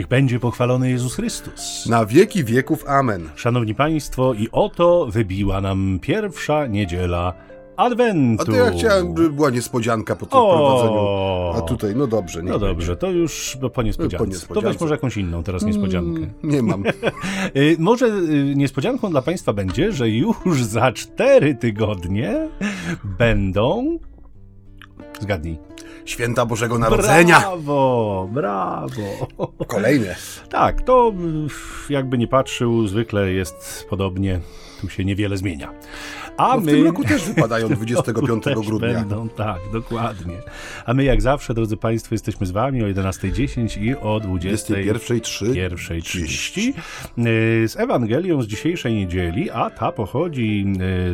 Niech będzie pochwalony Jezus Chrystus. Na wieki wieków. Amen. Szanowni Państwo, i oto wybiła nam pierwsza niedziela Adwentu. A to ja chciałem, żeby była niespodzianka po tym O! prowadzeniu. A tutaj, no dobrze, nie No dobrze, to już po Po niespodziance. niespodziance. To weź może jakąś inną teraz niespodziankę. Nie mam. Y, Może y, niespodzianką dla Państwa będzie, że już za cztery tygodnie będą. Zgadnij. Święta Bożego Narodzenia. Brawo, brawo. Kolejne. Tak, to y, jakby nie patrzył, zwykle jest podobnie, tu się niewiele zmienia. A No w my. tym roku też wypadają 25 też grudnia. Będą, tak, dokładnie. A my jak zawsze, drodzy Państwo, jesteśmy z Wami o 11.10 i o 20.00. 21.03. pierwszej 30 z Ewangelią z dzisiejszej niedzieli, a ta pochodzi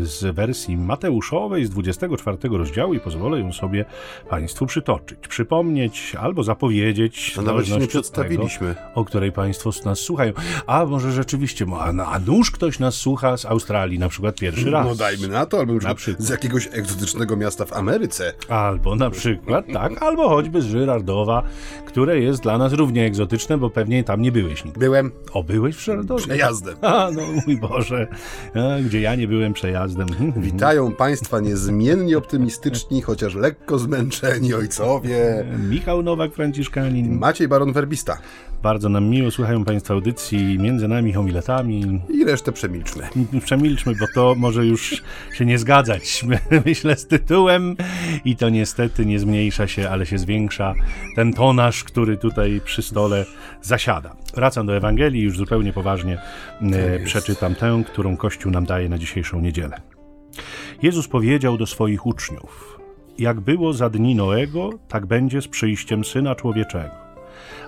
y, z wersji Mateuszowej z 24 rozdziału i pozwolę ją sobie Państwu przytoczyć, przypomnieć albo zapowiedzieć. w No nawet się nie przedstawiliśmy. Tego, o której Państwo nas słuchają. A może rzeczywiście, a, a nuż ktoś nas słucha z Australii na przykład pierwszy raz. No dajmy na to, albo na przykład z jakiegoś egzotycznego miasta w Ameryce. Albo na przykład, tak, albo choćby z Żyrardowa, które jest dla nas równie egzotyczne, bo pewnie tam nie byłeś nigdy. Byłem O, byłeś w Żyrardowie? przejazdem. A, no mój Boże, a, gdzie ja nie byłem przejazdem. Witają Państwa niezmiennie optymistyczni, chociaż lekko zmęczeni ojcowie. Michał Nowak, Franciszkanin. Maciej Baron Werbista. Bardzo nam miło, słuchają Państwo audycji między nami homiletami. I resztę przemilczmy. Przemilczmy, bo to może już się nie zgadzać, myślę, z tytułem i to niestety nie zmniejsza się, ale się zwiększa ten tonaż, który tutaj przy stole zasiada. Wracam do Ewangelii, już zupełnie poważnie e, przeczytam tę, którą Kościół nam daje na dzisiejszą niedzielę. Jezus powiedział do swoich uczniów: Jak było za dni Noego, tak będzie z przyjściem syna człowieczego.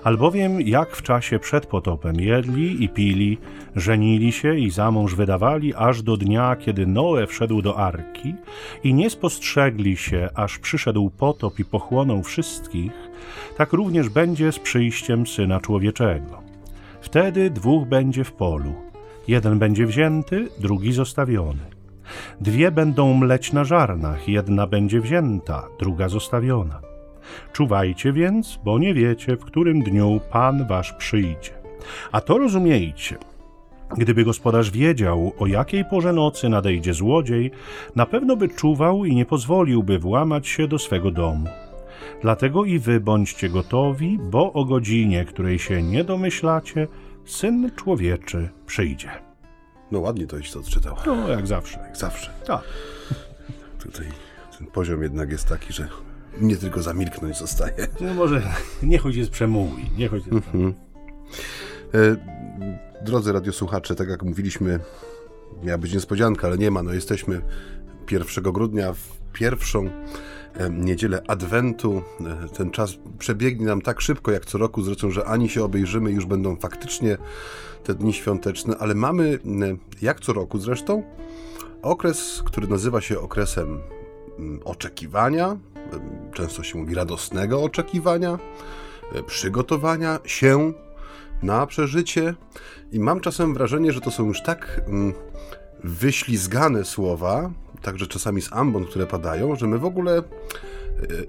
Albowiem jak w czasie przed potopem jedli i pili, żenili się i za mąż wydawali, aż do dnia, kiedy Noe wszedł do arki i nie spostrzegli się, aż przyszedł potop i pochłonął wszystkich, tak również będzie z przyjściem Syna Człowieczego. Wtedy dwóch będzie w polu. Jeden będzie wzięty, drugi zostawiony. Dwie będą mleć na żarnach, jedna będzie wzięta, druga zostawiona. Czuwajcie więc, bo nie wiecie, w którym dniu Pan wasz przyjdzie. A to rozumiejcie. Gdyby gospodarz wiedział, o jakiej porze nocy nadejdzie złodziej, na pewno by czuwał i nie pozwoliłby włamać się do swego domu. Dlatego i wy bądźcie gotowi, bo o godzinie, której się nie domyślacie, Syn Człowieczy przyjdzie. No ładnie to iść odczytał. No, jak zawsze. Jak zawsze. Tak. Tutaj ten poziom jednak jest taki, że nie tylko zamilknąć zostaje. No może niech choć jest przemówi, niech jest przemówi. E, drodzy radiosłuchacze, tak jak mówiliśmy, miała być niespodzianka, ale nie ma. No jesteśmy 1 grudnia w pierwszą e, niedzielę Adwentu. E, Ten czas przebiegnie nam tak szybko jak co roku, zresztą, że ani się obejrzymy, już będą faktycznie te dni świąteczne, ale mamy, jak co roku zresztą, okres, który nazywa się okresem oczekiwania, e, często się mówi radosnego oczekiwania, e, przygotowania się na przeżycie i mam czasem wrażenie, że to są już tak mm, wyślizgane słowa, także czasami z ambon, które padają, że my w ogóle e,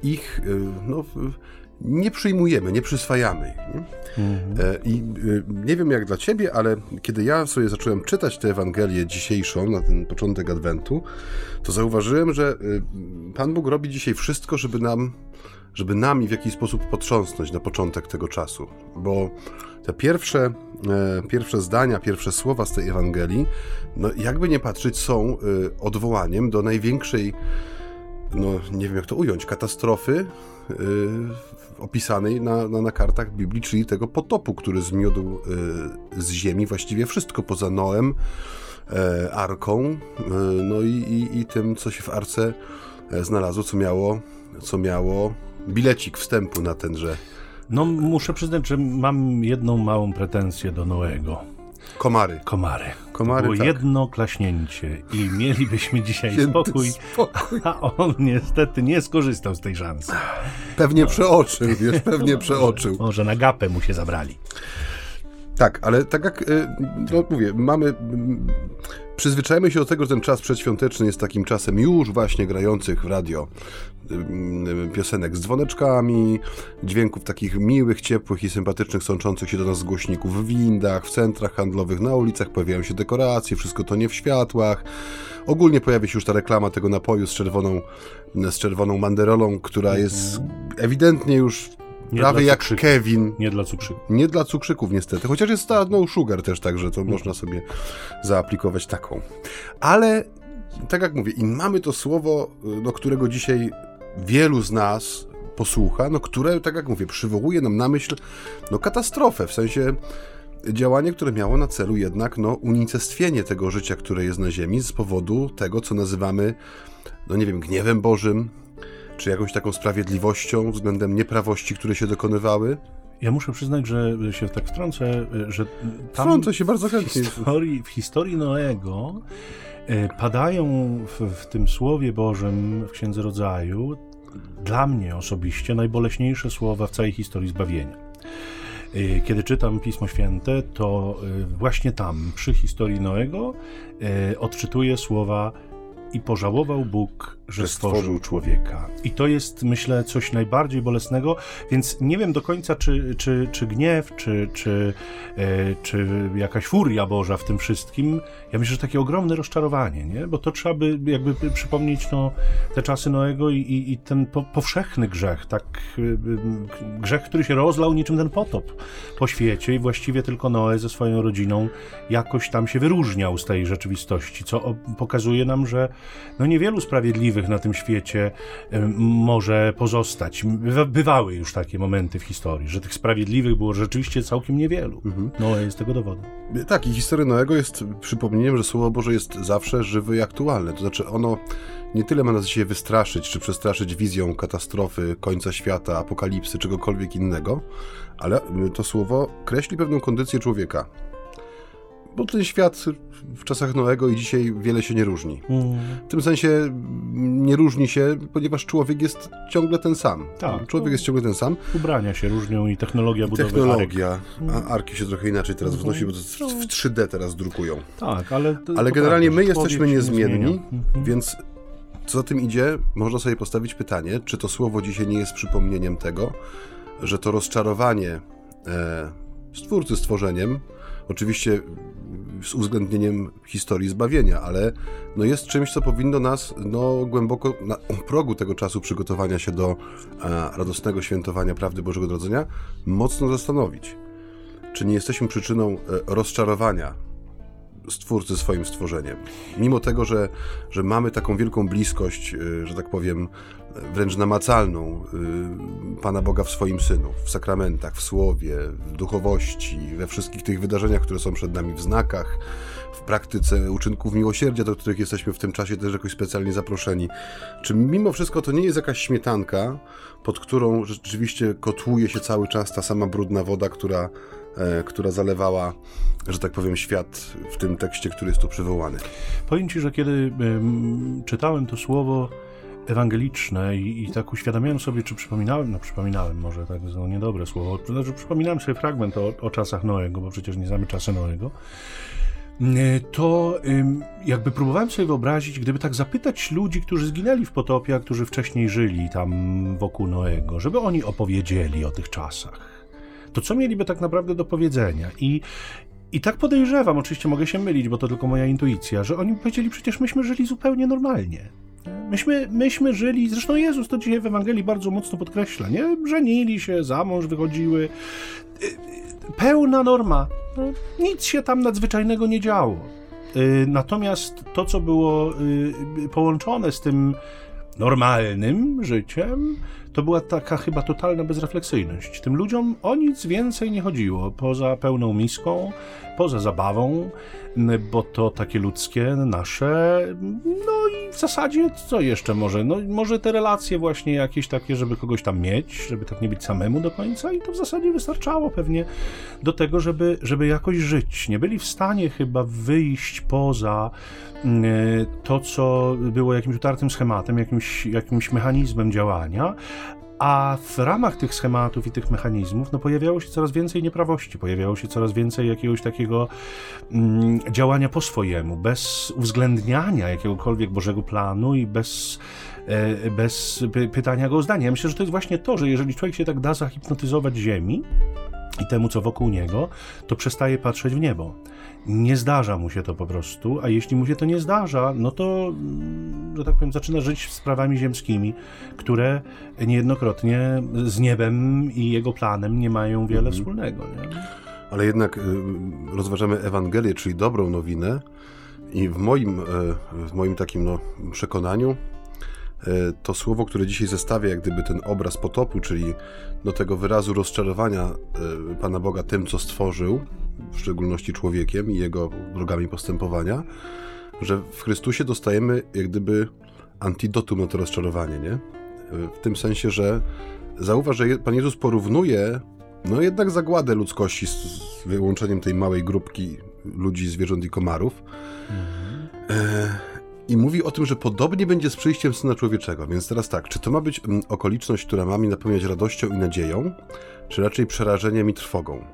ich e, no, nie przyjmujemy, nie przyswajamy. Nie? E, I e, nie wiem jak dla ciebie, ale kiedy ja sobie zacząłem czytać tę Ewangelię dzisiejszą, na ten początek Adwentu, to zauważyłem, że e, Pan Bóg robi dzisiaj wszystko, żeby nam, żeby nami w jakiś sposób potrząsnąć na początek tego czasu. Bo te pierwsze, pierwsze zdania, pierwsze słowa z tej Ewangelii, no jakby nie patrzeć, są odwołaniem do największej, no nie wiem jak to ująć, katastrofy e, opisanej na, na, na kartach Biblii, czyli tego potopu, który zmiódł e, z ziemi właściwie wszystko poza Noem, e, arką, e, no i, i, i tym, co się w arce e, znalazło, co miało, co miało bilecik wstępu na tenże No muszę przyznać, że mam jedną małą pretensję do Noego. komary. Komary. Komary, Było tak. jedno klaśnięcie i mielibyśmy dzisiaj spokój, spokój. a on niestety nie skorzystał z tej szansy. Pewnie przeoczył, wiesz, pewnie przeoczył. Może na gapę mu się zabrali. Tak, ale tak jak y, no, mówię, mamy. Przyzwyczajmy się do tego, że ten czas przedświąteczny jest takim czasem już właśnie grających w radio piosenek z dzwoneczkami, dźwięków takich miłych, ciepłych i sympatycznych, sączących się do nas z głośników w windach, w centrach handlowych, na ulicach pojawiają się dekoracje, wszystko to nie w światłach. Ogólnie pojawia się już ta reklama tego napoju z czerwoną, z czerwoną manderolą, która jest ewidentnie już nie prawie jak Kevin. Nie dla cukrzyków. Nie dla cukrzyków niestety, chociaż jest ta no sugar też, także to można sobie zaaplikować taką. Ale tak jak mówię, i mamy to słowo, do którego dzisiaj wielu z nas posłucha, no które, tak jak mówię, przywołuje nam na myśl no, katastrofę, w sensie działanie, które miało na celu jednak no, unicestwienie tego życia, które jest na Ziemi z powodu tego, co nazywamy, no nie wiem, gniewem Bożym, czy jakąś taką sprawiedliwością względem nieprawości, które się dokonywały? Ja muszę przyznać, że się tak wtrącę, że tam Wtrącę się bardzo chętnie. W historii, w historii Noego padają w, w tym Słowie Bożym, w Księdze Rodzaju, dla mnie osobiście najboleśniejsze słowa w całej historii zbawienia. E, kiedy czytam Pismo Święte, to e, właśnie tam, przy historii Noego, odczytuję słowa i pożałował Bóg, że stworzył człowieka. I to jest, myślę, coś najbardziej bolesnego, więc nie wiem do końca, czy, czy, czy gniew, czy, czy, e, czy jakaś furia Boża w tym wszystkim. Ja myślę, że takie ogromne rozczarowanie, nie? bo to trzeba by jakby przypomnieć no, te czasy Noego i, i, i ten po, powszechny grzech, tak, y, y, grzech, który się rozlał niczym ten potop po świecie i właściwie tylko Noe ze swoją rodziną jakoś tam się wyróżniał z tej rzeczywistości, co pokazuje nam, że no niewielu sprawiedliwych na tym świecie może pozostać. Bywały już takie momenty w historii, że tych sprawiedliwych było rzeczywiście całkiem niewielu. Mhm. Noe jest tego dowodem. Tak, i historia Noego jest przypomnieniem, że Słowo Boże jest zawsze żywe i aktualne. To znaczy ono nie tyle ma nas dzisiaj wystraszyć, czy przestraszyć wizją katastrofy, końca świata, apokalipsy, czegokolwiek innego, ale to słowo kreśli pewną kondycję człowieka bo ten świat w czasach Noego i dzisiaj wiele się nie różni. Mm. W tym sensie nie różni się, ponieważ człowiek jest ciągle ten sam. Tak, człowiek jest ciągle ten sam. Ubrania się różnią i technologia budowy Technologia. Arek. A arki się trochę inaczej teraz mm. wnosi, bo w 3D teraz drukują. Tak, ale... ale generalnie my jesteśmy niezmienni, nie więc co za tym idzie, można sobie postawić pytanie, czy to słowo dzisiaj nie jest przypomnieniem tego, że to rozczarowanie e, stwórcy stworzeniem Oczywiście z uwzględnieniem historii zbawienia, ale no jest czymś, co powinno nas no, głęboko na progu tego czasu przygotowania się do e, radosnego świętowania prawdy Bożego Narodzenia mocno zastanowić. Czy nie jesteśmy przyczyną e, rozczarowania Stwórcy swoim stworzeniem. Mimo tego, że, że mamy taką wielką bliskość, e, że tak powiem, wręcz namacalną y, Pana Boga w swoim Synu, w sakramentach, w słowie, w duchowości, we wszystkich tych wydarzeniach, które są przed nami, w znakach, w praktyce uczynków miłosierdzia, do których jesteśmy w tym czasie też jakoś specjalnie zaproszeni. Czy mimo wszystko to nie jest jakaś śmietanka, pod którą rzeczywiście kotłuje się cały czas ta sama brudna woda, która, e, która zalewała, że tak powiem, świat w tym tekście, który jest tu przywołany? Powiem Ci, że kiedy y, czytałem to słowo, ewangeliczne i, i, tak uświadamiałem sobie, czy przypominałem, no przypominałem może tak no niedobre słowo, znaczy przypominałem sobie fragment o, o czasach Noego, bo przecież nie znamy czasy Noego, to jakby próbowałem sobie wyobrazić, gdyby tak zapytać ludzi, którzy zginęli w potopie, a którzy wcześniej żyli tam wokół Noego, żeby oni opowiedzieli o tych czasach, to co mieliby tak naprawdę do powiedzenia? I, i tak podejrzewam, oczywiście mogę się mylić, bo to tylko moja intuicja, że oni powiedzieli, przecież myśmy żyli zupełnie normalnie. Myśmy, myśmy żyli, zresztą Jezus to dzisiaj w Ewangelii bardzo mocno podkreśla, nie? Żenili się, za mąż wychodziły. Pełna norma. No, nic się tam nadzwyczajnego nie działo. Y, natomiast to, co było y, połączone z tym normalnym życiem, to była taka chyba totalna bezrefleksyjność. Tym ludziom o nic więcej nie chodziło, poza pełną miską, poza zabawą, bo to takie ludzkie, nasze, no i w zasadzie co jeszcze może? No może te relacje właśnie jakieś takie, żeby kogoś tam mieć, żeby tak nie być samemu do końca i to w zasadzie wystarczało pewnie do tego, żeby, żeby jakoś żyć. Nie byli w stanie chyba wyjść poza to, co było jakimś utartym schematem, jakimś, jakimś mechanizmem działania, A w ramach tych schematów i tych mechanizmów no, pojawiało się coraz więcej nieprawości, pojawiało się coraz więcej jakiegoś takiego mm, działania po swojemu, bez uwzględniania jakiegokolwiek Bożego planu i bez, e, bez pytania go o zdanie. Ja myślę, że to jest właśnie to, że jeżeli człowiek się tak da zahipnotyzować ziemi, i temu, co wokół niego, to przestaje patrzeć w niebo. Nie zdarza mu się to po prostu, a jeśli mu się to nie zdarza, no to, mm, że tak powiem, zaczyna żyć sprawami ziemskimi, które niejednokrotnie z niebem i jego planem nie mają wiele mhm. wspólnego. Nie? Ale jednak y, rozważamy Ewangelię, czyli dobrą nowinę, i w moim, y, w moim takim no, przekonaniu E, to słowo, które dzisiaj zestawia jak gdyby ten obraz potopu, czyli do tego wyrazu rozczarowania e, Pana Boga tym, co stworzył, w szczególności człowiekiem i jego drogami postępowania, że w Chrystusie dostajemy jak gdyby antidotum na to rozczarowanie, nie? E, w tym sensie, że zauważ, że Pan Jezus porównuje no jednak zagładę ludzkości z wyłączeniem tej małej grupki ludzi, zwierząt i komarów. Mhm. E i mówi o tym, że podobnie będzie z przyjściem Syna Człowieczego. Więc teraz tak, czy to ma być mm, okoliczność, która ma mi napełniać radością i nadzieją, czy raczej przerażeniem i trwogą?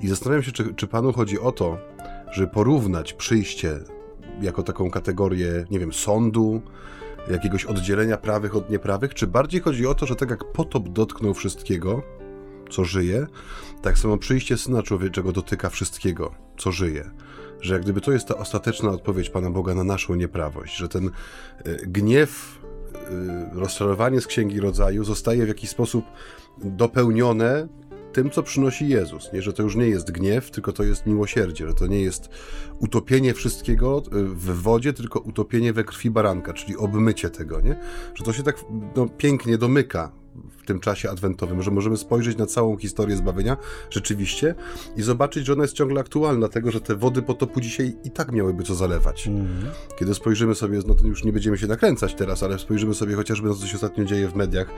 I zastanawiam się, czy, czy Panu chodzi o to, żeby porównać przyjście jako taką kategorię, nie wiem, sądu, jakiegoś oddzielenia prawych od nieprawych, czy bardziej chodzi o to, że tak jak potop dotknął wszystkiego, co żyje, tak samo przyjście Syna Człowieczego dotyka wszystkiego, co żyje że jak gdyby to jest ta ostateczna odpowiedź Pana Boga na naszą nieprawość, że ten e, gniew, e, rozczarowanie z Księgi Rodzaju zostaje w jakiś sposób dopełnione tym, co przynosi Jezus. Nie, że to już nie jest gniew, tylko to jest miłosierdzie, że to nie jest utopienie wszystkiego e, w wodzie, tylko utopienie we krwi baranka, czyli obmycie tego, nie? Że to się tak no, pięknie domyka w tym czasie adwentowym, że możemy spojrzeć na całą historię zbawienia rzeczywiście i zobaczyć, że ona jest ciągle aktualna, dlatego że te wody potopu dzisiaj i tak miałyby co zalewać. Mm. Kiedy spojrzymy sobie, no to już nie będziemy się nakręcać teraz, ale spojrzymy sobie chociażby na to, co się ostatnio dzieje w mediach,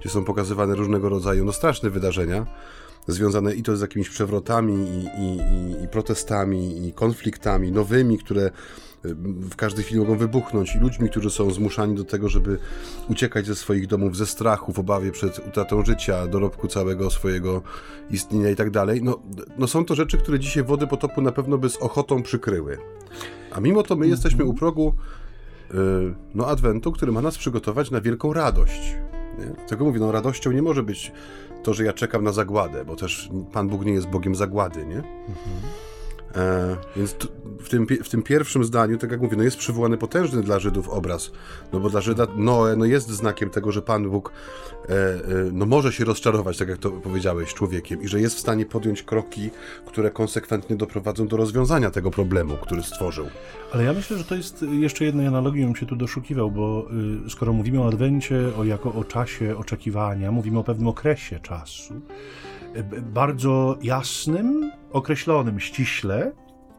gdzie są pokazywane różnego rodzaju no straszne wydarzenia, związane i to z jakimiś przewrotami, i, i, i, protestami, i konfliktami nowymi, które w każdej chwili mogą wybuchnąć i ludźmi, którzy są zmuszani do tego, żeby uciekać ze swoich domów ze strachu, w obawie przed utratą życia, dorobku całego swojego istnienia i tak dalej. No, no są to rzeczy, które dzisiaj wody potopu na pewno by z ochotą przykryły. A mimo to my mhm. jesteśmy u progu yy, no, Adwentu, który ma nas przygotować na wielką radość. Nie? Tego mówię, no radością nie może być to, że ja czekam na zagładę, bo też Pan Bóg nie jest Bogiem zagłady, nie? Mhm. E, więc w tym, w tym pierwszym zdaniu, tak jak mówię, no jest przywołany potężny dla Żydów obraz, no bo dla Żyda Noe no jest znakiem tego, że Pan Bóg e, e, no może się rozczarować, tak jak to powiedziałeś, człowiekiem i że jest w stanie podjąć kroki, które konsekwentnie doprowadzą do rozwiązania tego problemu, który stworzył. Ale ja myślę, że to jest jeszcze jednej analogii, bym się tu doszukiwał, bo y, skoro mówimy o Adwencie, o, jako o czasie oczekiwania, mówimy o pewnym okresie czasu, bardzo jasnym, określonym ściśle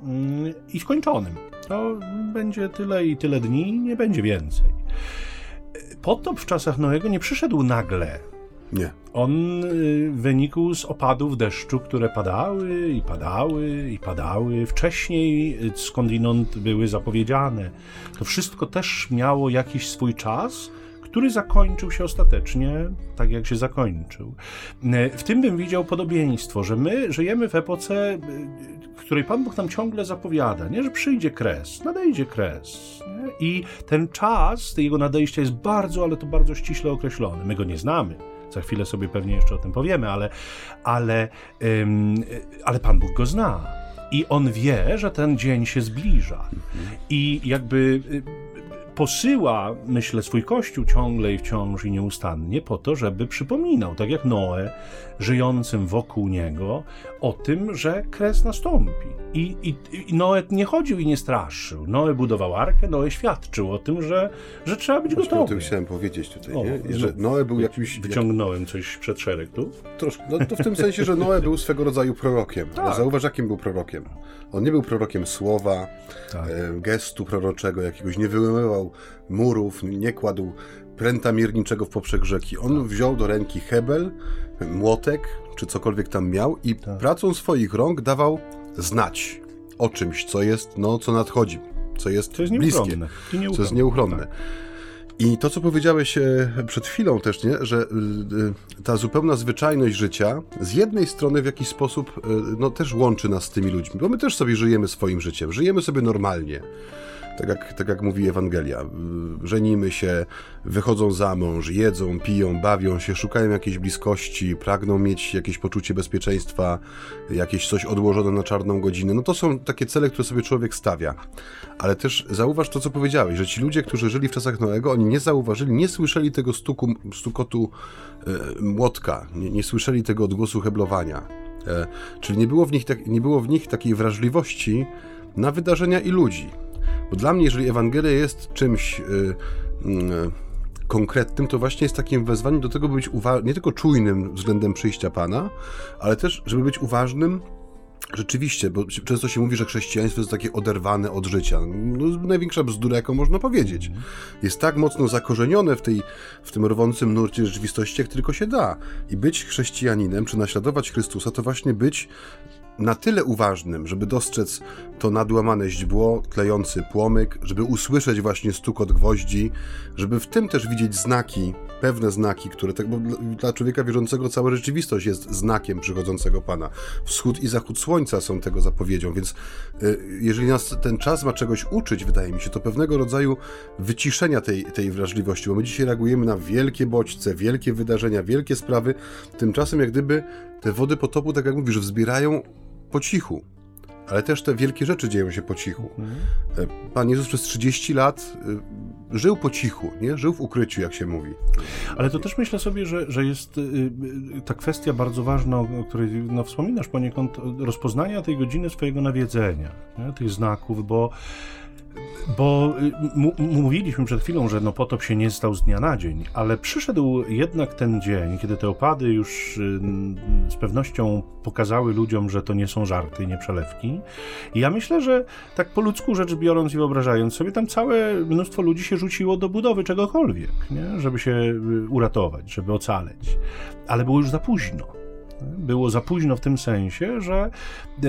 mm, i skończonym. To będzie tyle i tyle dni, nie będzie więcej. Potop w czasach Noego nie przyszedł nagle. Nie. On y, wynikł z opadów deszczu, które padały i padały i padały. Wcześniej y, skądinąd były zapowiedziane. To wszystko też miało jakiś swój czas który zakończył się ostatecznie tak, jak się zakończył. E, w tym bym widział podobieństwo, że my żyjemy w epoce, e, której Pan Bóg nam ciągle zapowiada, nie, że przyjdzie kres, nadejdzie kres. Nie? I ten czas jego nadejścia jest bardzo, ale to bardzo ściśle określony. My go nie znamy. Za chwilę sobie pewnie jeszcze o tym powiemy, ale, ale, ym, ale Pan Bóg go zna. I on wie, że ten dzień się zbliża. I jakby posyła, myślę, swój kościół ciągle i wciąż i nieustannie po to, żeby przypominał, tak jak Noe, żyjącym wokół niego, o tym, że kres nastąpi. I, i, i Noe nie chodził i nie straszył. Noe budował arkę, Noe świadczył o tym, że, że trzeba być Właśnie gotowy. o tym chciałem powiedzieć tutaj, o, nie? że Noe był jakimś... Wyciągnąłem coś przed szereg tu? Troszkę, no to w tym sensie, że Noe był swego rodzaju prorokiem. Tak. Zauważ, jakim był prorokiem. On nie był prorokiem słowa, tak. e, gestu proroczego, jakiegoś nie wyłamywał murów, nie kładł pręta mierniczego w poprzek rzeki. On tak. wziął do ręki hebel, młotek, czy cokolwiek tam miał i tak. pracą swoich rąk dawał znać o czymś, co jest, no, co nadchodzi, co jest, co jest bliskie, co jest nieuchronne. Tak. I to, co powiedziałeś e, przed chwilą też, nie? że e, ta zupełna zwyczajność życia z jednej strony w jakiś sposób e, no, też łączy nas z tymi ludźmi, bo my też sobie żyjemy swoim życiem, żyjemy sobie normalnie tak jak, tak jak mówi Ewangelia. Żenimy się, wychodzą za mąż, jedzą, piją, bawią się, szukają jakiejś bliskości, pragną mieć jakieś poczucie bezpieczeństwa, jakieś coś odłożone na czarną godzinę. No to są takie cele, które sobie człowiek stawia. Ale też zauważ to, co powiedziałeś, że ci ludzie, którzy żyli w czasach Noego, oni nie zauważyli, nie słyszeli tego stuku, stukotu e, młotka, nie, nie słyszeli tego odgłosu heblowania. E, czyli nie było, w nich tak, nie było w nich takiej wrażliwości na wydarzenia i ludzi. Bo dla mnie, jeżeli Ewangelia jest czymś yy, yy, konkretnym, to właśnie jest takim wezwaniem do tego, by być nie tylko czujnym względem przyjścia Pana, ale też, żeby być uważnym Rzeczywiście, bo często się mówi, że chrześcijaństwo jest takie oderwane od życia. No, największa bzdura, jaką można powiedzieć. Jest tak mocno zakorzenione w, tej, w tym rwącym nurcie rzeczywistości, jak tylko się da. I być chrześcijaninem, czy naśladować Chrystusa, to właśnie być na tyle uważnym, żeby dostrzec to nadłamane źdźbło, tlejący płomyk, żeby usłyszeć właśnie stukot gwoździ, żeby w tym też widzieć znaki, pewne znaki, które tak, bo dla człowieka wierzącego cała rzeczywistość jest znakiem przychodzącego Pana. Wschód i zachód słońca są tego zapowiedzią, więc y, jeżeli nas ten czas ma czegoś uczyć, wydaje mi się, to pewnego rodzaju wyciszenia tej, tej wrażliwości, bo my dzisiaj reagujemy na wielkie bodźce, wielkie wydarzenia, wielkie sprawy, tymczasem jak gdyby te wody potopu, tak jak mówisz, wzbierają po cichu. Ale też te wielkie rzeczy dzieją się po cichu. Mhm. Pan Jezus przez 30 lat y, żył po cichu, nie? Żył w ukryciu, jak się mówi. Ale to też myślę sobie, że, że jest y, ta kwestia bardzo ważna, o której no, wspominasz poniekąd, rozpoznania tej godziny swojego nawiedzenia, nie? tych znaków, bo bo y, mówiliśmy przed chwilą, że no potop się nie stał z dnia na dzień, ale przyszedł jednak ten dzień, kiedy te opady już y, z pewnością pokazały ludziom, że to nie są żarty, nie przelewki. I ja myślę, że tak po ludzku rzecz biorąc i wyobrażając sobie, tam całe mnóstwo ludzi się rzuciło do budowy czegokolwiek, nie? żeby się y, uratować, żeby ocaleć. Ale było już za późno. Było za późno w tym sensie, że,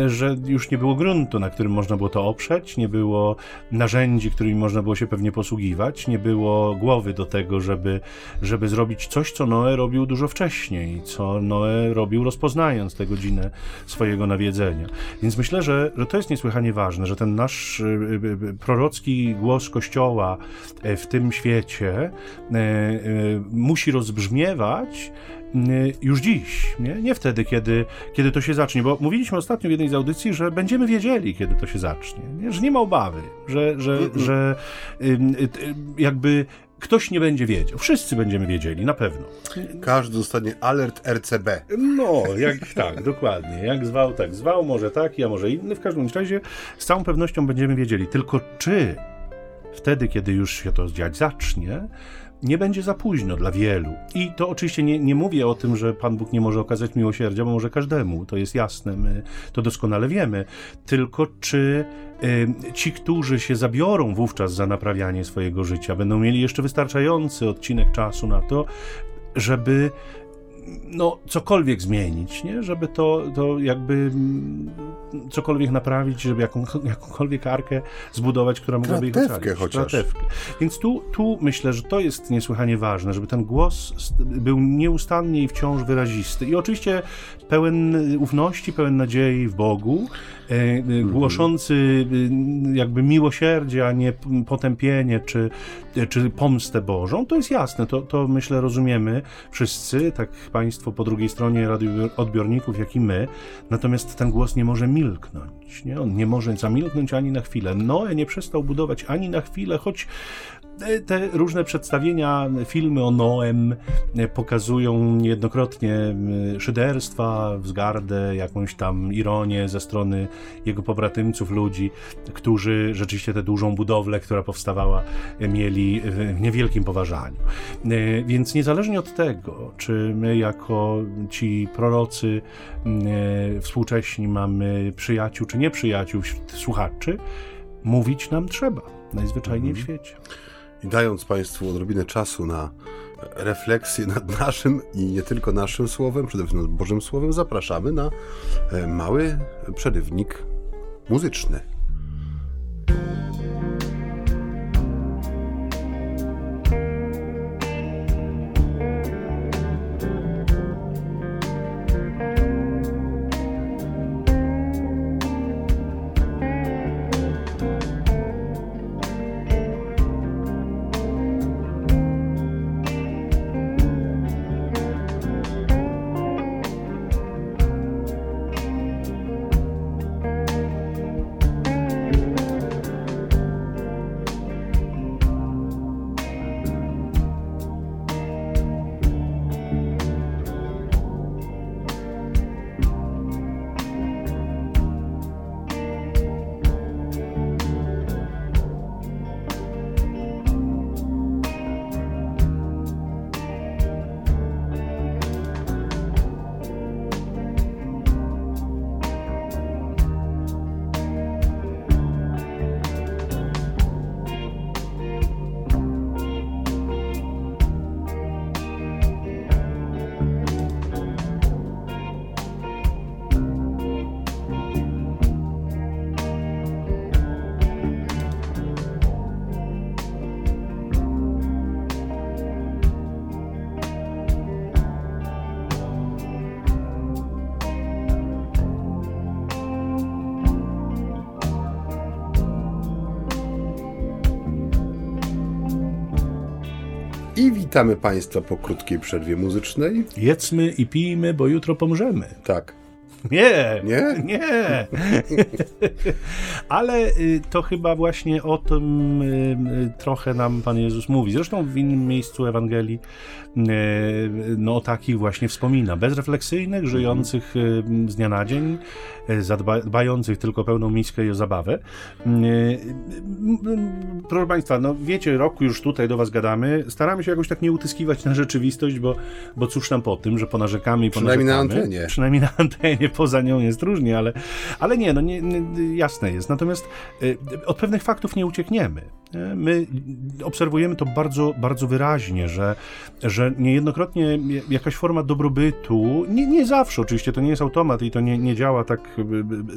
że już nie było gruntu, na którym można było to oprzeć, nie było narzędzi, którymi można było się pewnie posługiwać, nie było głowy do tego, żeby, żeby zrobić coś, co Noe robił dużo wcześniej, co Noe robił rozpoznając tę godzinę swojego nawiedzenia. Więc myślę, że, że to jest niesłychanie ważne, że ten nasz y, y, y, prorocki głos Kościoła e, w tym świecie e, e, musi rozbrzmiewać już dziś, nie? nie wtedy, kiedy, kiedy to się zacznie, bo mówiliśmy ostatnio w jednej z audycji, że będziemy wiedzieli, kiedy to się zacznie, nie? że nie ma obawy, że, że, mm -mm. że jakby ktoś nie będzie wiedział. Wszyscy będziemy wiedzieli, na pewno. Każdy dostanie alert RCB. No, jak tak, dokładnie. Jak zwał, tak zwał, może taki, a może inny. W każdym razie z całą pewnością będziemy wiedzieli. Tylko czy wtedy, kiedy już się to dziać zacznie, nie będzie za późno dla wielu. I to oczywiście nie, nie mówię o tym, że Pan Bóg nie może okazać miłosierdzia, bo może każdemu, to jest jasne, my to doskonale wiemy. Tylko czy y, ci, którzy się zabiorą wówczas za naprawianie swojego życia, będą mieli jeszcze wystarczający odcinek czasu na to, żeby no, cokolwiek zmienić, nie? żeby to, to jakby mm, cokolwiek naprawić, żeby jaką, jakąkolwiek arkę zbudować, która mogłaby ich ocalić. chociaż. Więc tu, tu myślę, że to jest niesłychanie ważne, żeby ten głos był nieustannie i wciąż wyrazisty. I oczywiście pełen ufności, pełen nadziei w Bogu. Głoszący e, jakby miłosierdzie, a nie potępienie czy, czy pomstę Bożą, to jest jasne, to, to myślę rozumiemy wszyscy, tak Państwo po drugiej stronie odbiorników, jak i my, natomiast ten głos nie może milknąć, nie? on nie może zamilknąć ani na chwilę. Noe nie przestał budować ani na chwilę, choć te różne przedstawienia, filmy o Noem e, pokazują niejednokrotnie szyderstwa, wzgardę, jakąś tam ironię ze strony jego pobratymców, ludzi, którzy rzeczywiście tę dużą budowlę, która powstawała, e, mieli w niewielkim poważaniu. E, więc niezależnie od tego, czy my jako ci prorocy współcześni mamy przyjaciół czy nieprzyjaciół wśród słuchaczy, mówić nam trzeba najzwyczajniej mhm. w świecie i dając Państwu odrobinę czasu na refleksję nad naszym i nie tylko naszym słowem, przede wszystkim nad Bożym Słowem, zapraszamy na e, mały przerywnik muzyczny. Witamy Państwa po krótkiej przerwie muzycznej. Jedzmy i pijmy, bo jutro pomrzemy. Tak. Nie, Nie? nie. Ale y, to chyba właśnie o tym y, y, trochę nam Pan Jezus mówi. Zresztą w innym miejscu Ewangelii no o takich właśnie wspomina. Bezrefleksyjnych, żyjących z dnia na dzień, dbających tylko pełną miskę i o zabawę. Proszę Państwa, no wiecie, roku już tutaj do Was gadamy. Staramy się jakoś tak nie utyskiwać na rzeczywistość, bo, bo cóż nam po tym, że ponarzekamy i Przynajmniej ponarzekamy. na antenie. Przynajmniej na antenie poza nią jest różnie, ale, ale nie, no nie, nie, jasne jest. Natomiast y, od pewnych faktów nie uciekniemy. My obserwujemy to bardzo, bardzo wyraźnie, że, że niejednokrotnie jakaś forma dobrobytu, nie, nie zawsze oczywiście, to nie jest automat i to nie, nie działa tak y,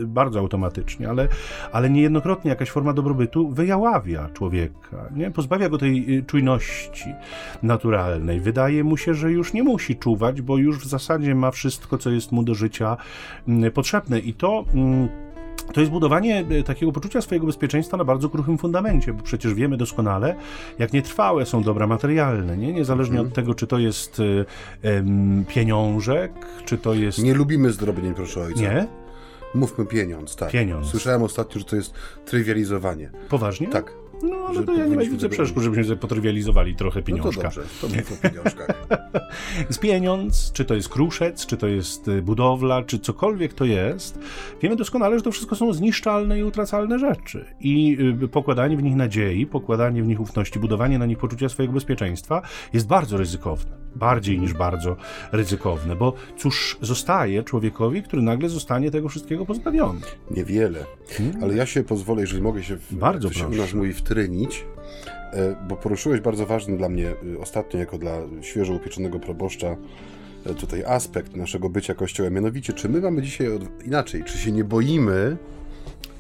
y, bardzo automatycznie, ale, ale niejednokrotnie jakaś forma dobrobytu wyjaławia człowieka, nie? pozbawia go tej czujności naturalnej. Wydaje mu się, że już nie musi czuwać, bo już w zasadzie ma wszystko, co jest mu do życia mm, potrzebne. I to mm, to jest budowanie e, takiego poczucia swojego bezpieczeństwa na bardzo kruchym fundamencie, bo przecież wiemy doskonale, jak nietrwałe są dobra materialne, nie? niezależnie od tego, czy to jest um, pieniążek, czy to jest... Nie lubimy zdrobnień, proszę ojca. Nie? Mówmy pieniądz, tak. Pieniądz. Słyszałem ostatnio, że to jest trywializowanie. Poważnie? Tak. No, ale to ja nie widzę przeszkód, żebyśmy sobie potrywializowali trochę pieniążka. No to dobrze, to mów o pieniążkach. z pieniądz, czy to jest kruszec, czy to jest y, budowla, czy cokolwiek to jest, wiemy doskonale, że to wszystko są zniszczalne i utracalne rzeczy. I y, pokładanie w nich nadziei, pokładanie w nich ufności, budowanie na nich poczucia swojego bezpieczeństwa jest bardzo ryzykowne. Bardziej niż bardzo ryzykowne, bo cóż zostaje człowiekowi, który nagle zostanie tego wszystkiego pozbawiony? Niewiele. Hmm? Ale ja się pozwolę, jeżeli mogę się, w, bardzo się u nas mówi wtrynić, e, bo poruszyłeś bardzo ważny dla mnie e, ostatnio, jako dla świeżo upieczonego proboszcza, e, tutaj aspekt naszego bycia kościołem. Mianowicie, czy my mamy dzisiaj od... inaczej, czy się nie boimy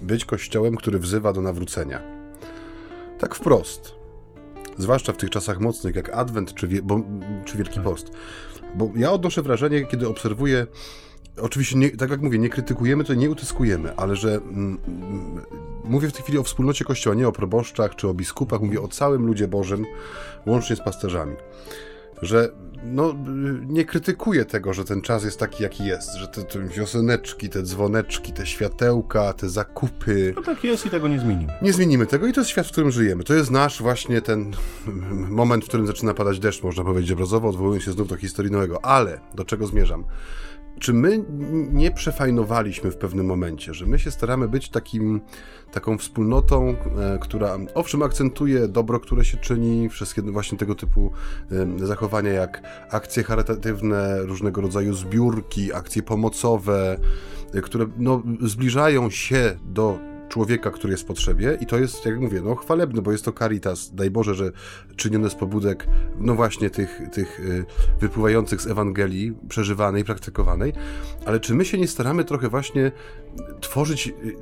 być kościołem, który wzywa do nawrócenia? Tak wprost. Zwłaszcza w tych czasach mocnych, jak Adwent czy, wie... bo... czy Wielki tak. Post. Bo ja odnoszę wrażenie, kiedy obserwuję Oczywiście, nie, tak jak mówię, nie krytykujemy, to nie utyskujemy, ale że mm, mm, mówię w tej chwili o wspólnocie Kościoła, nie o proboszczach czy o biskupach, mówię o całym ludzie Bożym, łącznie z pasterzami. Że no, nie krytykuję tego, że ten czas jest taki, jaki jest, że te, te wioseneczki, te dzwoneczki, te światełka, te zakupy. No tak jest i tego nie zmienimy. Nie zmienimy tego i to jest świat, w którym żyjemy. To jest nasz właśnie ten moment, w którym zaczyna padać deszcz, można powiedzieć obrazowo, odwołując się znów do historii Noego. Ale do czego zmierzam? Czy my nie przefajnowaliśmy w pewnym momencie, że my się staramy być takim, taką wspólnotą, e, która owszem akcentuje dobro, które się czyni, wszystkie właśnie tego typu zachowania jak akcje charytatywne, różnego rodzaju zbiórki, akcje pomocowe, e, które no, zbliżają się do człowieka, który jest w potrzebie i to jest, jak mówię, no chwalebne, bo jest to caritas, daj Boże, że czynione z pobudek, no właśnie tych, tych y, wypływających z Ewangelii, przeżywanej, praktykowanej, ale czy my się nie staramy trochę właśnie tworzyć, y,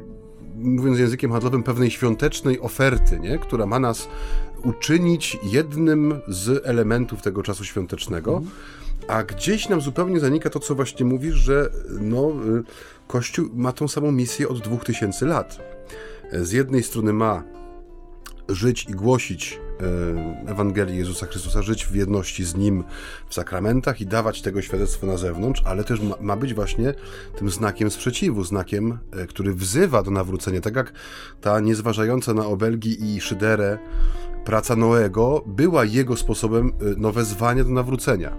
mówiąc językiem handlowym, pewnej świątecznej oferty, nie? która ma nas uczynić jednym z elementów tego czasu świątecznego, mm. a gdzieś nam zupełnie zanika to, co właśnie mówisz, że no, y, Kościół ma tą samą misję od 2000 lat z jednej strony ma żyć i głosić e, Ewangelii Jezusa Chrystusa, żyć w jedności z Nim w sakramentach i dawać tego świadectwo na zewnątrz, ale też ma, być właśnie tym znakiem sprzeciwu, znakiem, e, który wzywa do nawrócenia. Tak jak ta niezważająca na obelgi i szyderę praca Noego była jego sposobem e, no, wezwania do nawrócenia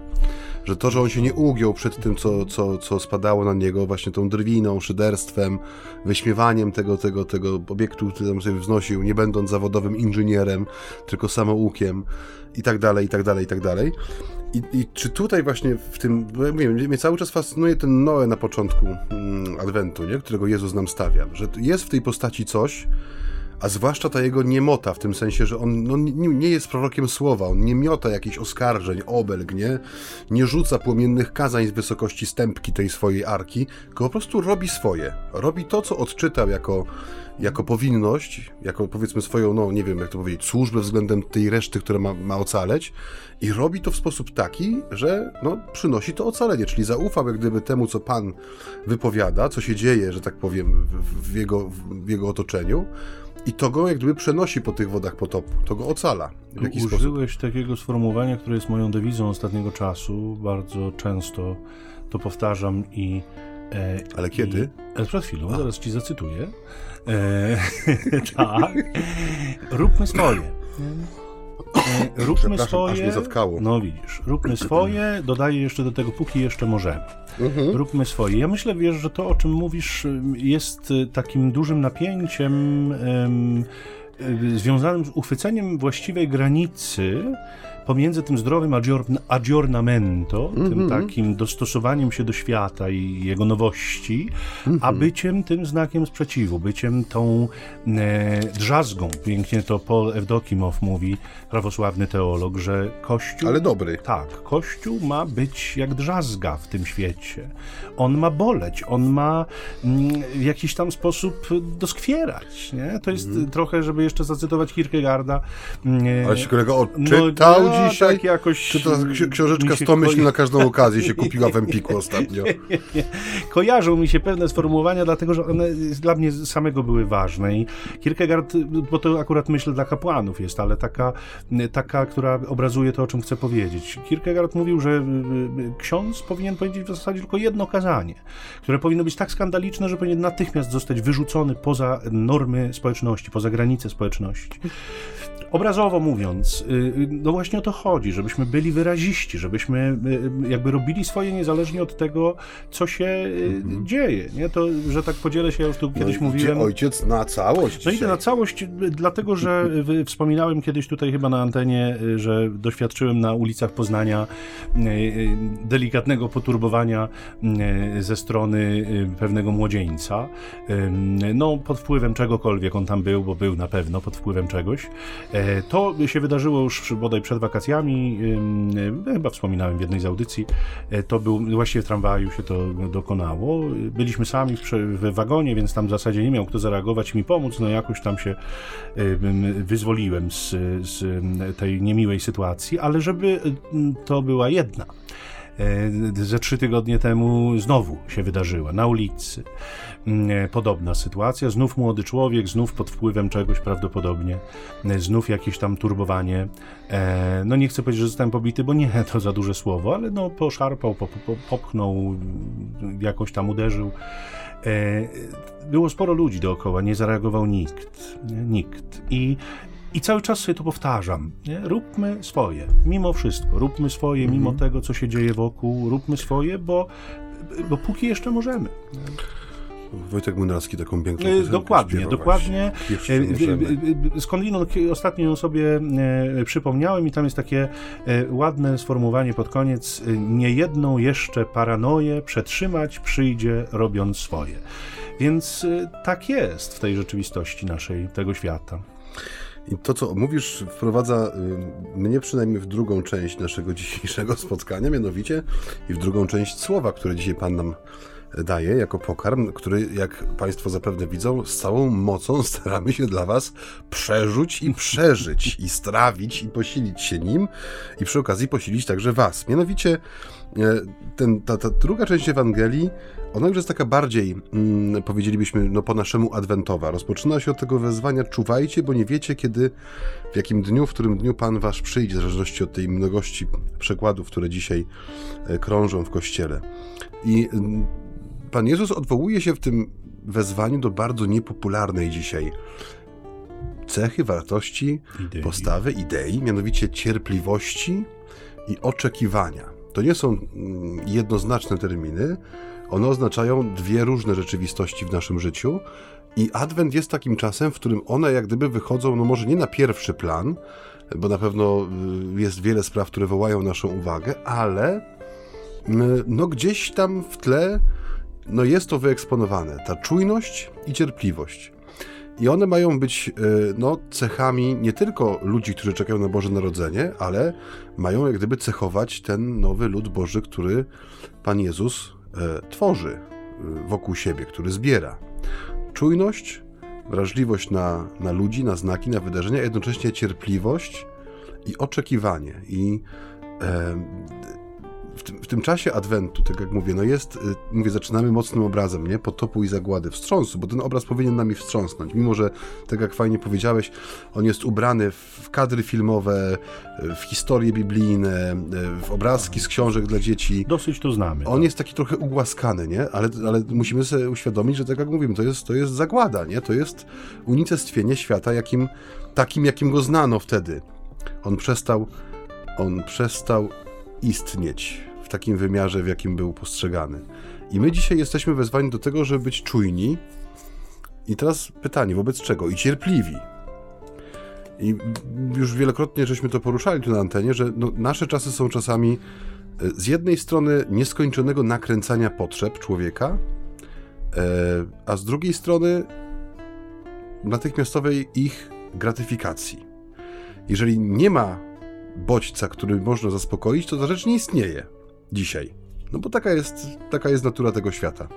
że to, że on się nie ugiął przed tym, co, co, co spadało na niego, właśnie tą drwiną, szyderstwem, wyśmiewaniem tego, tego, tego obiektu, który tam sobie wznosił, nie będąc zawodowym inżynierem, tylko samoukiem i tak dalej, i tak dalej, i tak dalej. I, I, czy tutaj właśnie w tym, bo ja mówię, mnie cały czas fascynuje ten Noe na początku mm, Adwentu, nie? którego Jezus nam stawia, że jest w tej postaci coś, a zwłaszcza ta jego niemota, w tym sensie, że on no, nie, jest prorokiem słowa, on nie miota jakichś oskarżeń, obelg, nie? nie rzuca płomiennych kazań z wysokości stępki tej swojej arki, tylko po prostu robi swoje. Robi to, co odczytał jako, jako powinność, jako powiedzmy swoją, no nie wiem jak to powiedzieć, służbę względem tej reszty, która ma, ma ocaleć i robi to w sposób taki, że no, przynosi to ocalenie, czyli zaufał jak gdyby temu, co Pan wypowiada, co się dzieje, że tak powiem, w, w jego, w jego otoczeniu, I to go jak gdyby przenosi po tych wodach potopu, to go ocala. W jakiś Użyłeś sposób. takiego sformułowania, które jest moją dewizą ostatniego czasu. Bardzo często to powtarzam i. E, Ale kiedy? I, e, przed chwilą, zaraz ci zacytuję. E, tak. Róbmy swoje. E, róbmy swoje. aż mnie zatkało. No widzisz, róbmy swoje, dodaję jeszcze do tego, póki jeszcze możemy. Mhm. Róbmy swoje. Ja myślę, wiesz, że to, o czym mówisz, jest y, takim dużym napięciem y, związanym z uchwyceniem właściwej granicy pomiędzy tym zdrowym aggiorn- aggiornamento, tym takim dostosowaniem się do świata i jego nowości, a byciem tym znakiem sprzeciwu, byciem tą e, drzazgą. Pięknie to Paul Evdokimow mówi, prawosławny teolog, że Kościół... Ale dobry. Tak, Kościół ma być jak drzazga w tym świecie. On ma boleć, on ma mm, w jakiś tam sposób doskwierać. Nie? To jest Mhm. trochę, żeby jeszcze zacytować Kierkegaarda. mm, Ale się kolego odczytał no, dzisiaj? Tak jakoś Czy ksi- książeczka mi się 100 myśli na każdą okazję się kupiła w Empiku ostatnio? Kojarzą mi się pewne sformułowania, dlatego że one dla mnie samego były ważne. I Kierkegaard, bo to akurat myśl dla kapłanów jest, ale taka, taka, która obrazuje to, o czym chcę powiedzieć. Kierkegaard mówił, że y, y, ksiądz powinien powiedzieć w zasadzie tylko jedno kazanie, które powinno być tak skandaliczne, że powinien natychmiast zostać wyrzucony poza normy społeczności, poza granice społeczności. Obrazowo mówiąc, y, y, no właśnie o to chodzi, żebyśmy byli wyraziści, żebyśmy y, jakby robili swoje niezależnie od tego, co się y, dzieje. Nie? To, że tak podzielę się, ja już tu kiedyś no, mówiłem. Idzie ojciec na całość No idę na całość, dlatego że wspominałem kiedyś tutaj chyba na antenie, że doświadczyłem na ulicach Poznania delikatnego poturbowania ze strony pewnego młodzieńca. No, pod wpływem czegokolwiek on tam był, bo był na pewno pod wpływem czegoś. E, To się wydarzyło już bodaj przed wakacjami, y, chyba wspominałem w jednej z audycji. E, To był, właściwie w tramwaju się to dokonało. Byliśmy sami w, wagonie, więc tam w zasadzie nie miał kto zareagować mi pomóc. No jakoś tam się wyzwoliłem z, z tej niemiłej sytuacji, ale żeby y, to była jedna. E, Ze trzy tygodnie temu znowu się wydarzyła na ulicy. Mm, Podobna sytuacja, znów młody człowiek, znów pod wpływem czegoś prawdopodobnie, e, znów jakieś tam turbowanie. E, No nie chcę powiedzieć, że zostałem pobity, bo nie, to za duże słowo, ale no poszarpał, pop, pop, popchnął, jakoś tam uderzył. E, Było sporo ludzi dookoła, nie zareagował nikt. Nie? Nikt. I i cały czas sobie to powtarzam. Nie? Róbmy swoje, mimo wszystko. Róbmy swoje, mimo tego, co się dzieje wokół. Róbmy swoje, bo, bo póki jeszcze możemy. Wojtek Młynarski taką piękną E, piosenkę Dokładnie, dokładnie. E, w- w- Skądinąd ostatnio ją sobie e, przypomniałem i tam jest takie e, ładne sformułowanie pod koniec. e, Niejedną jeszcze paranoję przetrzymać przyjdzie robiąc swoje. Więc e, tak jest w tej rzeczywistości naszej, tego świata. I to, co mówisz, wprowadza y, mnie przynajmniej w drugą część naszego dzisiejszego spotkania, mianowicie i w drugą część słowa, które dzisiaj Pan nam daje jako pokarm, który, jak Państwo zapewne widzą, z całą mocą staramy się dla Was przerzuć i przeżyć, i strawić, i posilić się nim, i przy okazji posilić także Was. Mianowicie e, ten, ta, ta druga część Ewangelii, ona już jest taka bardziej, mm, powiedzielibyśmy, no po naszemu adwentowa. Rozpoczyna się od tego wezwania, czuwajcie, bo nie wiecie, kiedy, w jakim dniu, w którym dniu Pan Wasz przyjdzie, w zależności od tej mnogości przekładów, które dzisiaj e, krążą w Kościele. I mm, Pan Jezus odwołuje się w tym wezwaniu do bardzo niepopularnej dzisiaj cechy, wartości, Idei. postawy, idei, mianowicie cierpliwości i oczekiwania. To nie są mm, jednoznaczne terminy, one oznaczają dwie różne rzeczywistości w naszym życiu i Adwent jest takim czasem, w którym one jak gdyby wychodzą, no może nie na pierwszy plan, bo na pewno y, jest wiele spraw, które wołają naszą uwagę, ale y, no gdzieś tam w tle no jest to wyeksponowane, ta czujność i cierpliwość. I one mają być y, no, cechami nie tylko ludzi, którzy czekają na Boże Narodzenie, ale mają jak gdyby cechować ten nowy lud Boży, który Pan Jezus e, tworzy y, wokół siebie, który zbiera. Czujność, wrażliwość na, na ludzi, na znaki, na wydarzenia, jednocześnie cierpliwość i oczekiwanie. I e, w tym, w tym czasie Adwentu, tak jak mówię, no jest, y, mówię, zaczynamy mocnym obrazem, nie? Potopu i zagłady, wstrząsu, bo ten obraz powinien nami wstrząsnąć. Mimo, że, tak jak fajnie powiedziałeś, on jest ubrany w kadry filmowe, w historie biblijne, w obrazki z książek dla dzieci. Dosyć to znamy. On tak. jest taki trochę ugłaskany, nie? Ale, ale musimy sobie uświadomić, że tak jak mówimy, to jest, to jest zagłada, nie? To jest unicestwienie świata, jakim, takim, jakim go znano wtedy. On przestał, on przestał istnieć w takim wymiarze, w jakim był postrzegany. I my dzisiaj jesteśmy wezwani do tego, żeby być czujni. I teraz pytanie, wobec czego? I cierpliwi. I już wielokrotnie żeśmy to poruszali tu na antenie, że no, nasze czasy są czasami e, z jednej strony nieskończonego nakręcania potrzeb człowieka, e, a z drugiej strony natychmiastowej ich gratyfikacji. Jeżeli nie ma bodźca, który można zaspokoić, to ta rzecz nie istnieje dzisiaj. No bo taka jest, taka jest natura tego świata.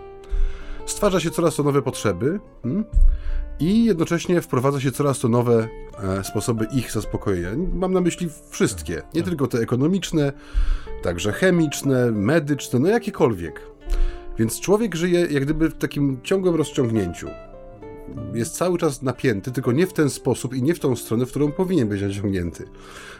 Stwarza się coraz to nowe potrzeby hmm? i jednocześnie wprowadza się coraz to nowe e, sposoby ich zaspokojenia. Mam na myśli wszystkie, nie tylko te ekonomiczne, także chemiczne, medyczne, no jakiekolwiek. Więc człowiek żyje jak gdyby w takim ciągłym rozciągnięciu jest cały czas napięty, tylko nie w ten sposób i nie w tą stronę, w którą powinien być naciągnięty.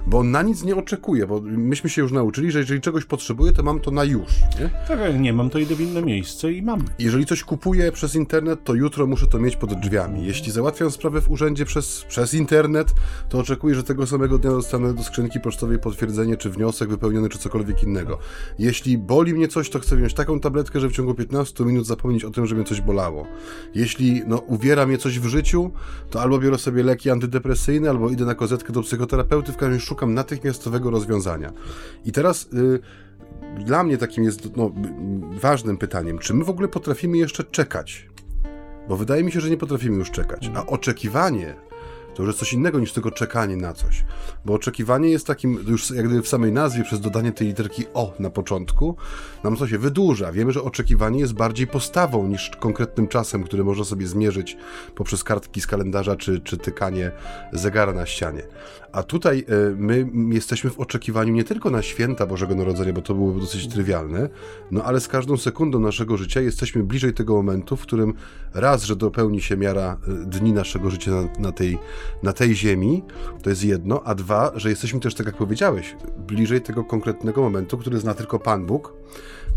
Bo on na nic nie oczekuje, bo myśmy się już nauczyli, że jeżeli czegoś potrzebuję, to mam to na już. Nie? Tak, jak nie mam, to idę w inne miejsce i mam. Jeżeli coś kupuję przez internet, to jutro muszę to mieć pod drzwiami. Jeśli załatwiam sprawę w urzędzie przez, przez internet, to oczekuję, że tego samego dnia dostanę do skrzynki pocztowej potwierdzenie, czy wniosek wypełniony, czy cokolwiek innego. Jeśli boli mnie coś, to chcę wziąć taką tabletkę, że w ciągu 15 minut zapomnieć o tym, że mnie coś bolało. Jeśli no, uwiera mnie coś w życiu, to albo biorę sobie leki antydepresyjne, albo idę na kozetkę do psychoterapeuty, w każdym razie szukam natychmiastowego rozwiązania. I teraz y, dla mnie takim jest no, ważnym pytaniem, czy my w ogóle potrafimy jeszcze czekać? Bo wydaje mi się, że nie potrafimy już czekać. A oczekiwanie to już jest coś innego niż tylko czekanie na coś. Bo oczekiwanie jest takim, już jak gdyby w samej nazwie, przez dodanie tej literki O na początku, nam to się wydłuża. Wiemy, że oczekiwanie jest bardziej postawą niż konkretnym czasem, który można sobie zmierzyć poprzez kartki z kalendarza czy, czy tykanie zegara na ścianie. A tutaj e, my jesteśmy w oczekiwaniu nie tylko na święta Bożego Narodzenia, bo to byłoby dosyć trywialne, no ale z każdą sekundą naszego życia jesteśmy bliżej tego momentu, w którym raz, że dopełni się miara e, dni naszego życia na, na tej na tej ziemi, to jest jedno, a dwa, że jesteśmy też, tak jak powiedziałeś, bliżej tego konkretnego momentu, który zna tylko Pan Bóg,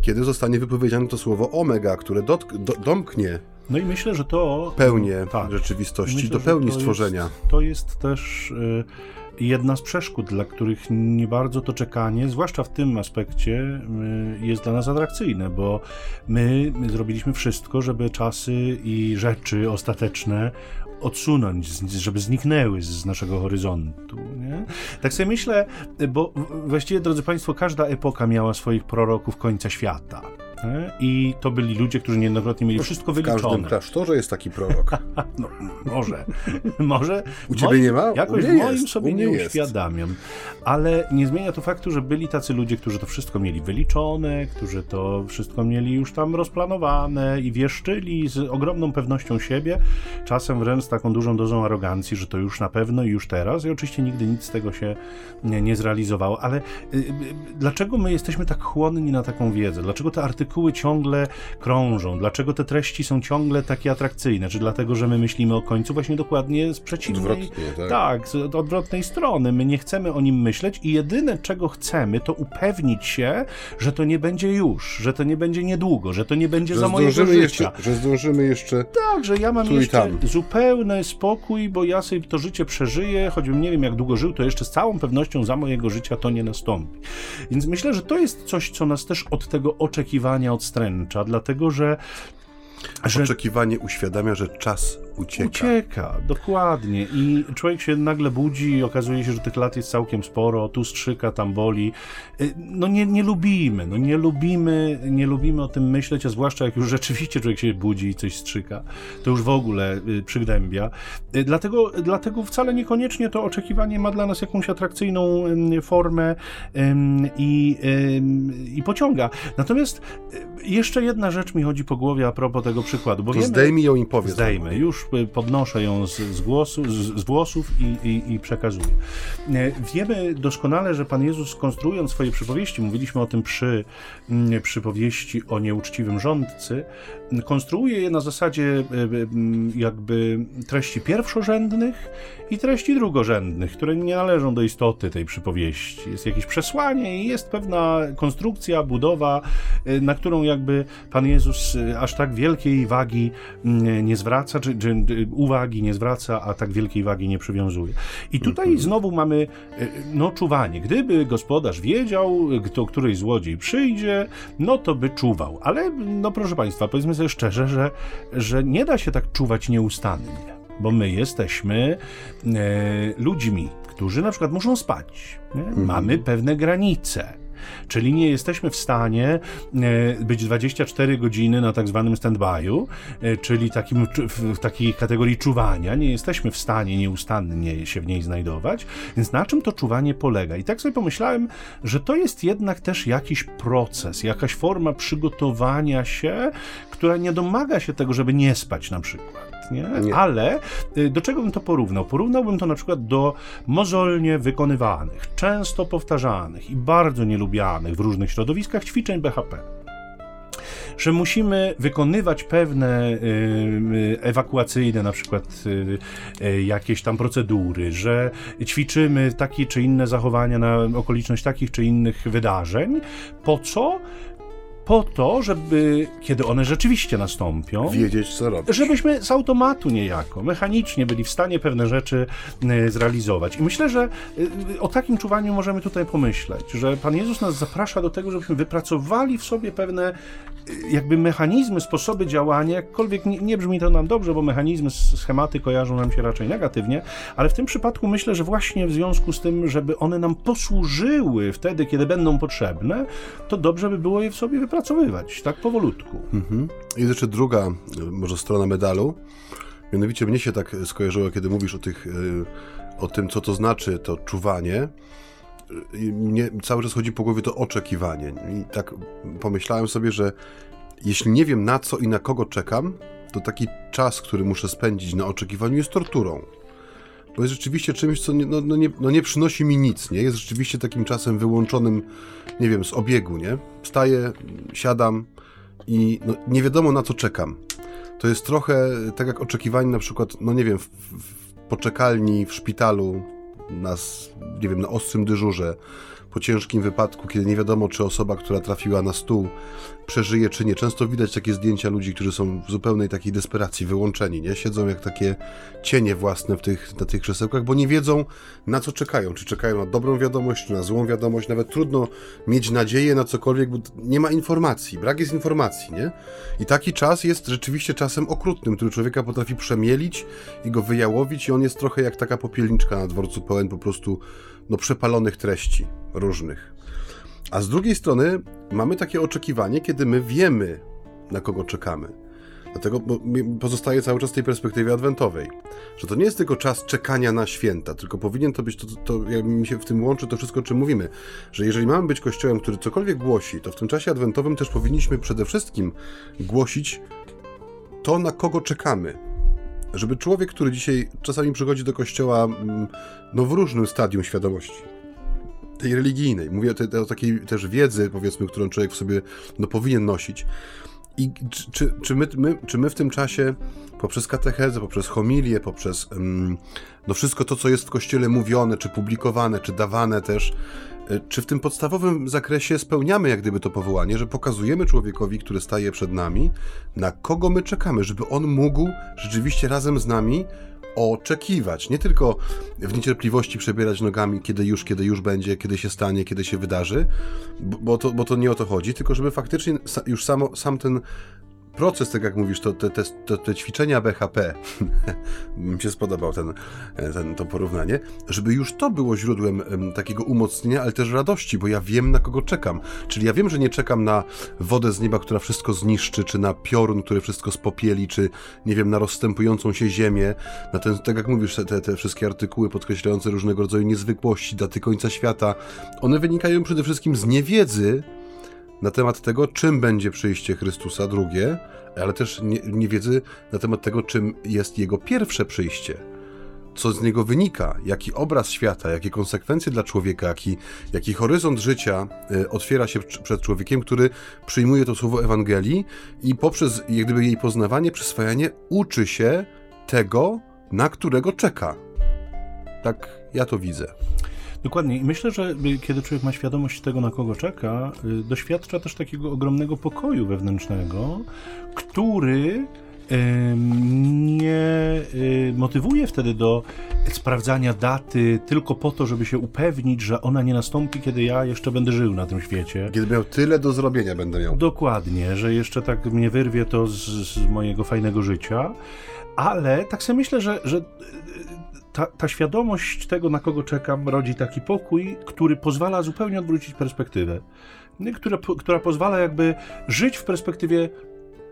kiedy zostanie wypowiedziane to słowo omega, które dotk- do, domknie no i myślę, że to pełnię tak, rzeczywistości, myślę, do pełni stworzenia. Jest, to jest też y, jedna z przeszkód, dla których nie bardzo to czekanie, zwłaszcza w tym aspekcie, y, jest dla nas atrakcyjne, bo my, my zrobiliśmy wszystko, żeby czasy i rzeczy ostateczne odsunąć, żeby zniknęły z naszego horyzontu. Nie? Tak sobie myślę, bo właściwie, drodzy Państwo, każda epoka miała swoich proroków końca świata. I to byli ludzie, którzy niejednokrotnie mieli wszystko wyliczone. W każdym klasztorze jest taki prorok. no, może. może. U ciebie moim, nie ma? Jakoś w moim sobie nie jest. uświadamiam. Ale nie zmienia to faktu, że byli tacy ludzie, którzy to wszystko mieli wyliczone, którzy to wszystko mieli już tam rozplanowane i wieszczyli z ogromną pewnością siebie, czasem wręcz z taką dużą dozą arogancji, że to już na pewno i już teraz. I oczywiście nigdy nic z tego się nie, nie zrealizowało. Ale y, y, dlaczego my jesteśmy tak chłonni na taką wiedzę? Dlaczego te artykuły artykuły ciągle krążą? Dlaczego te treści są ciągle takie atrakcyjne? Czy dlatego, że my myślimy o końcu właśnie dokładnie z przeciwnej... Odwrotnie, tak? Tak, z odwrotnej strony. My nie chcemy o nim myśleć i jedyne, czego chcemy, to upewnić się, że to nie będzie już, że to nie będzie niedługo, że to nie będzie że za mojego życia. Jeszcze, że zdążymy jeszcze Tak, że ja mam jeszcze zupełny spokój, bo ja sobie to życie przeżyję, choćbym nie wiem, jak długo żył, to jeszcze z całą pewnością za mojego życia to nie nastąpi. Więc myślę, że to jest coś, co nas też od tego oczekiwania odstręcza, dlatego że że... Oczekiwanie uświadamia, że czas ucieka. Ucieka, dokładnie. I człowiek się nagle budzi i okazuje się, że tych lat jest całkiem sporo, tu strzyka, tam boli. Y, no nie, nie lubimy, no nie lubimy, nie lubimy o tym myśleć, a zwłaszcza jak już rzeczywiście człowiek się budzi i coś strzyka, to już w ogóle y, przygnębia. Y, dlatego, dlatego wcale niekoniecznie to oczekiwanie ma dla nas jakąś atrakcyjną formę i, i pociąga. Natomiast jeszcze jedna rzecz mi chodzi po głowie a propos tego przykładu. Bo to wiemy, zdejmij ją i powiedz. Zdejmę, już już podnoszę ją z, z, głosu, z, z włosów i, i, i przekazuję. Wiemy doskonale, że Pan Jezus konstruując swoje przypowieści, mówiliśmy o tym przy mm, przypowieści o nieuczciwym rządcy, konstruuje je na zasadzie jakby treści pierwszorzędnych i treści drugorzędnych, które nie należą do istoty tej przypowieści. Jest jakieś przesłanie i jest pewna konstrukcja, budowa, y, na którą jakby Pan Jezus aż tak wielkiej wagi nie zwraca, czy, czy uwagi nie zwraca, a tak wielkiej wagi nie przywiązuje. I tutaj mhm. znowu mamy no, czuwanie. Gdyby gospodarz wiedział, kto któryś złodziej przyjdzie, no to by czuwał. Ale, no proszę Państwa, powiedzmy sobie szczerze, że, że nie da się tak czuwać nieustannie bo my jesteśmy e, ludźmi, którzy na przykład muszą spać. Mhm. Mamy pewne granice. Czyli nie jesteśmy w stanie e, być 24 godziny na tak zwanym stand-by'u, e, czyli takim, w takiej kategorii czuwania. Nie jesteśmy w stanie nieustannie się w niej znajdować. Więc na czym to czuwanie polega? I tak sobie pomyślałem, że to jest jednak też jakiś proces, jakaś forma przygotowania się, która nie domaga się tego, żeby nie spać na przykład nie? nie? Ale y, do czego bym to porównał? Porównałbym to na przykład do mozolnie wykonywanych, często powtarzanych i bardzo nielubianych w różnych środowiskach ćwiczeń BHP że musimy wykonywać pewne y, y, ewakuacyjne, na przykład jakieś tam procedury, że ćwiczymy takie czy inne zachowania na okoliczność takich czy innych wydarzeń. Po co? Po to, żeby, kiedy one rzeczywiście nastąpią, wiedzieć, co robić. Żebyśmy z automatu niejako, mechanicznie byli w stanie pewne rzeczy e, zrealizować. I myślę, że e, o takim czuwaniu możemy tutaj pomyśleć, że Pan Jezus nas zaprasza do tego, żebyśmy wypracowali w sobie pewne jakby mechanizmy, sposoby działania, jakkolwiek nie, nie brzmi to nam dobrze, bo mechanizmy, schematy kojarzą nam się raczej negatywnie, ale w tym przypadku myślę, że właśnie w związku z tym, żeby one nam posłużyły wtedy, kiedy będą potrzebne, to dobrze by było je w sobie wypracować opracowywać, tak powolutku. Mhm. Jest jeszcze druga, może strona medalu. Mianowicie mnie się tak skojarzyło, kiedy mówisz o, tych, e, o tym, co to znaczy to czuwanie. Mnie cały czas chodzi po głowie to oczekiwanie. I tak pomyślałem sobie, że jeśli nie wiem na co i na kogo czekam, to taki czas, który muszę spędzić na oczekiwaniu jest torturą bo jest rzeczywiście czymś, co nie, no, no, nie, no nie przynosi mi nic, nie? Jest rzeczywiście takim czasem wyłączonym, nie wiem, z obiegu, nie? Wstaję, siadam i no, nie wiadomo na co czekam. To jest trochę tak jak oczekiwanie na przykład, no nie wiem, w, w poczekalni, w szpitalu, nas, nie wiem, na ostrym dyżurze, po ciężkim wypadku, kiedy nie wiadomo, czy osoba, która trafiła na stół, przeżyje, czy nie. Często widać takie zdjęcia ludzi, którzy są w zupełnej takiej desperacji, wyłączeni, nie? Siedzą jak takie cienie własne w tych, na tych krzesełkach, bo nie wiedzą, na co czekają. Czy czekają na dobrą wiadomość, czy na złą wiadomość. Nawet trudno mieć nadzieję na cokolwiek, bo nie ma informacji. Brak jest informacji, nie? I taki czas jest rzeczywiście czasem okrutnym, który człowieka potrafi przemielić i go wyjałowić i on jest trochę jak taka popielniczka na dworcu pełen po prostu no, przepalonych treści różnych. A z drugiej strony mamy takie oczekiwanie, kiedy my wiemy, na kogo czekamy. Dlatego pozostaje cały czas w tej perspektywie adwentowej, że to nie jest tylko czas czekania na święta, tylko powinien to być, to, to, to jak mi się w tym łączy to wszystko, o czym mówimy, że jeżeli mamy być kościołem, który cokolwiek głosi, to w tym czasie adwentowym też powinniśmy przede wszystkim głosić to, na kogo czekamy. Żeby człowiek, który dzisiaj czasami przychodzi do kościoła mm, no, w różnym stadium świadomości, tej religijnej, mówię o, o takiej też wiedzy, powiedzmy, którą człowiek w sobie no, powinien nosić. I czy, czy, my, my, czy my w tym czasie, poprzez katechezę, poprzez homilię, poprzez um, no wszystko to, co jest w kościele mówione, czy publikowane, czy dawane też, e, czy w tym podstawowym zakresie spełniamy jak gdyby to powołanie, że pokazujemy człowiekowi, który staje przed nami, na kogo my czekamy, żeby on mógł rzeczywiście razem z nami oczekiwać. Nie tylko w niecierpliwości przebierać nogami, kiedy już, kiedy już będzie, kiedy się stanie, kiedy się wydarzy, bo to, bo to nie o to chodzi, tylko żeby faktycznie już samo, sam ten proces, tak jak mówisz, to te, te, te, ćwiczenia BHP, mi się spodobał ten, ten, to porównanie, żeby już to było źródłem takiego umocnienia, ale też radości, bo ja wiem, na kogo czekam. Czyli ja wiem, że nie czekam na wodę z nieba, która wszystko zniszczy, czy na piorun, który wszystko spopieli, czy nie wiem, na rozstępującą się ziemię, na ten, tak jak mówisz, te, te wszystkie artykuły podkreślające różnego rodzaju niezwykłości, daty końca świata, one wynikają przede wszystkim z niewiedzy, na temat tego, czym będzie przyjście Chrystusa drugie, ale też nie, nie wiedzy na temat tego, czym jest jego pierwsze przyjście. Co z niego wynika, jaki obraz świata, jakie konsekwencje dla człowieka, jaki, jaki horyzont życia y, otwiera się przed człowiekiem, który przyjmuje to słowo Ewangelii i poprzez jak gdyby jej poznawanie, przyswajanie uczy się tego, na którego czeka. Tak ja to widzę. Dokładnie. I myślę, że kiedy człowiek ma świadomość tego, na kogo czeka, y, doświadcza też takiego ogromnego pokoju wewnętrznego, który nie y, motywuje wtedy do sprawdzania daty tylko po to, żeby się upewnić, że ona nie nastąpi, kiedy ja jeszcze będę żył na tym świecie. Kiedy miał tyle do zrobienia, będę miał. Dokładnie, że jeszcze tak mnie wyrwie to z, z mojego fajnego życia. Ale tak sobie myślę, że, że ta, ta świadomość tego, na kogo czekam, rodzi taki pokój, który pozwala zupełnie odwrócić perspektywę. Która, która pozwala jakby żyć w perspektywie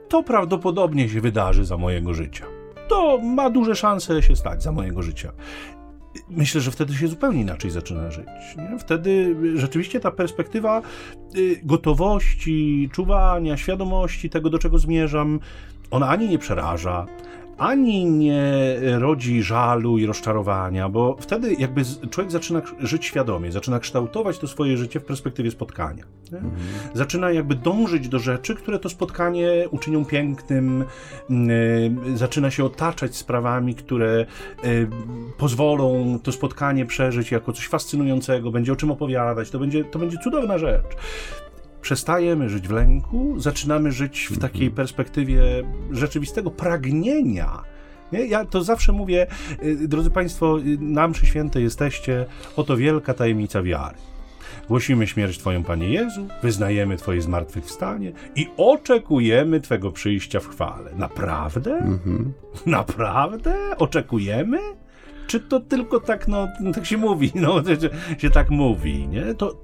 to prawdopodobnie się wydarzy za mojego życia. To ma duże szanse się stać za mojego życia. Myślę, że wtedy się zupełnie inaczej zaczyna żyć. Nie? Wtedy rzeczywiście ta perspektywa y, gotowości, czuwania, świadomości tego, do czego zmierzam, ona ani nie przeraża, ani nie rodzi żalu i rozczarowania, bo wtedy jakby człowiek zaczyna żyć świadomie, zaczyna kształtować to swoje życie w perspektywie spotkania. Mhm. Zaczyna jakby dążyć do rzeczy, które to spotkanie uczynią pięknym, yy, zaczyna się otaczać sprawami, które yy, pozwolą to spotkanie przeżyć jako coś fascynującego, będzie o czym opowiadać, to będzie, to będzie cudowna rzecz przestajemy żyć w lęku, zaczynamy żyć w takiej mhm. perspektywie rzeczywistego pragnienia. Nie? Ja to zawsze mówię, y, drodzy Państwo, y, na mszy świętej jesteście, oto wielka tajemnica wiary. Głosimy śmierć Twoją, Panie Jezu, wyznajemy Twoje zmartwychwstanie i oczekujemy Twego przyjścia w chwale. Naprawdę? Mhm. Naprawdę? Oczekujemy? czy to tylko tak, no, tak się mówi, no, się tak mówi, nie? To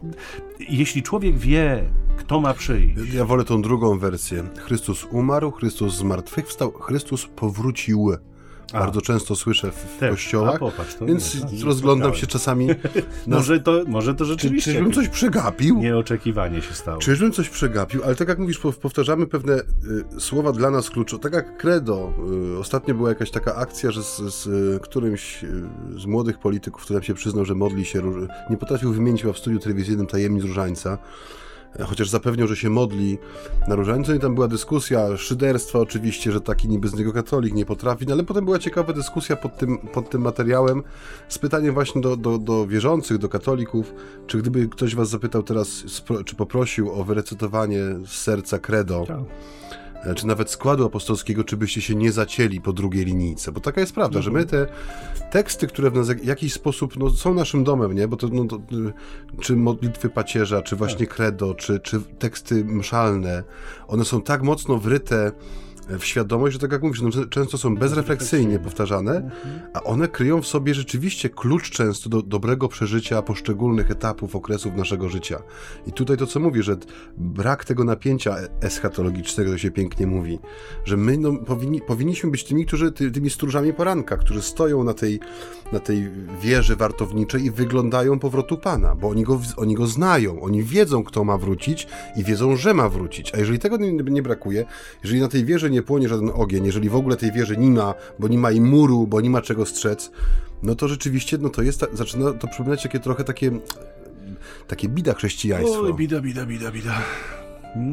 jeśli człowiek wie, kto ma przyjść. Ja wolę tą drugą wersję. Chrystus umarł, Chrystus zmartwychwstał, Chrystus powrócił. A. Bardzo często słyszę w Też. kościołach, popatrz, więc nie, rozglądam się czasami. Na... może, to, może to rzeczywiście. Czy, czyżbym coś przegapił? Nieoczekiwanie się stało. Czyżbym coś przegapił, ale tak jak mówisz, powtarzamy pewne y, słowa dla nas kluczowe. Tak jak credo. Y, ostatnio była jakaś taka akcja, że z, z y, którymś y, z młodych polityków, który się przyznał, że modli się, nie potrafił wymienić chyba w studiu telewizyjnym tajemnic różańca chociaż zapewniał, że się modli na różańcu i tam była dyskusja, szyderstwa oczywiście, że taki niby z niego katolik nie potrafi, no ale potem była ciekawa dyskusja pod tym, pod tym materiałem z pytaniem właśnie do, do, do wierzących, do katolików, czy gdyby ktoś was zapytał teraz, czy poprosił o wyrecytowanie z serca credo, tak. Czy nawet składu apostolskiego, czy byście się nie zacięli po drugiej linijce. Bo taka jest prawda, że my te teksty, które w nas w jakiś sposób no, są naszym domem, nie? Bo to, no, to, czy modlitwy pacierza, czy właśnie tak. credo, czy, czy teksty mszalne, one są tak mocno wryte w świadomość, że tak jak mówisz, no, często są bezrefleksyjnie powtarzane, a one kryją w sobie rzeczywiście klucz często do dobrego przeżycia poszczególnych etapów, okresów naszego życia. I tutaj to, co mówię, że brak tego napięcia eschatologicznego, to się pięknie mówi, że my no, powinni, powinniśmy być tymi, którzy, ty, tymi stróżami poranka, którzy stoją na tej, na tej wieży wartowniczej i wyglądają powrotu Pana, bo oni go, oni go znają, oni wiedzą, kto ma wrócić i wiedzą, że ma wrócić. A jeżeli tego nie, nie brakuje, jeżeli na tej wieży nie płonie żaden ogień, jeżeli w ogóle tej wieży nie ma, bo nie ma i muru, bo nie ma czego strzec, no to rzeczywiście, no to jest, zaczyna to przypominać takie trochę takie, takie bida chrześcijaństwo. Oj, bida, bida, bida, bida.